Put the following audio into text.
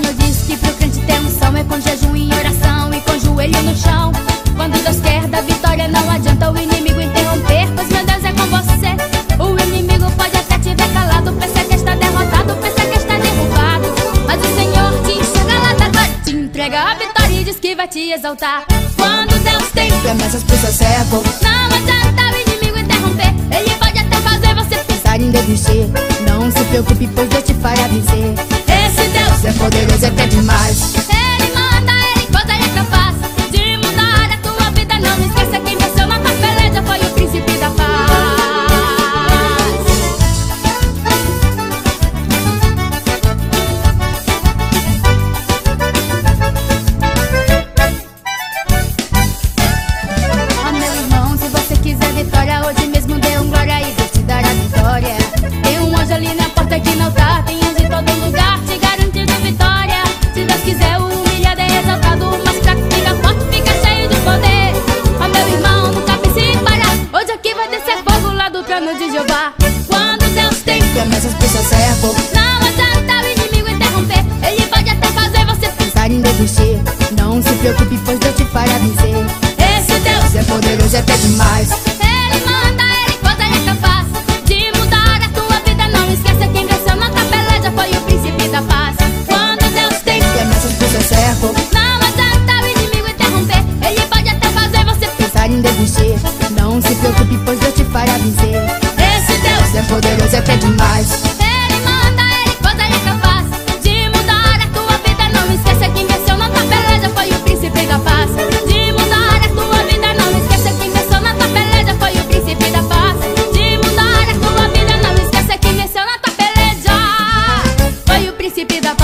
que pro crente ter unção é com jejum e oração e com joelho no chão. Quando Deus quer dar vitória, não adianta o inimigo interromper, pois meu Deus é com você. O inimigo pode até te ver calado, pensa que está derrotado, pensa que está derrubado. Mas o Senhor te enxerga lá da glória, te entrega a vitória e diz que vai te exaltar. Quando Deus tem promessas pro seu servo, não adianta o inimigo interromper, ele pode até fazer você pensar em desistir. Não se preocupe, pois Deus te fará vencer. É poderoso, até demais. Descer fogo lá do trono de Jeová. Quando Deus tem Promessas pro seu servo, não adianta o inimigo interromper. Ele pode até fazer você pensar em desistir. Não se preocupe, pois Deus te fará vencer. Esse Deus é poderoso, é até demais. Ele manda, ele pode, ele é capaz de mudar a tua vida. Não esqueça quem venceu na tabela, foi o príncipe da paz. Quando Deus tem Promessas pro seu servo, não adianta o inimigo interromper. Ele pode até fazer você pensar em desistir. Não se poderoso, é até demais. Ele manda, ele pode, ele é capaz de mudar a tua vida. Não esqueça quem venceu na tabela, foi o príncipe da paz. De mudar a tua vida, não esqueça quem venceu na tabela, foi o príncipe da paz. De mudar a tua vida, não esqueça quem venceu na tabela, foi o príncipe da paz.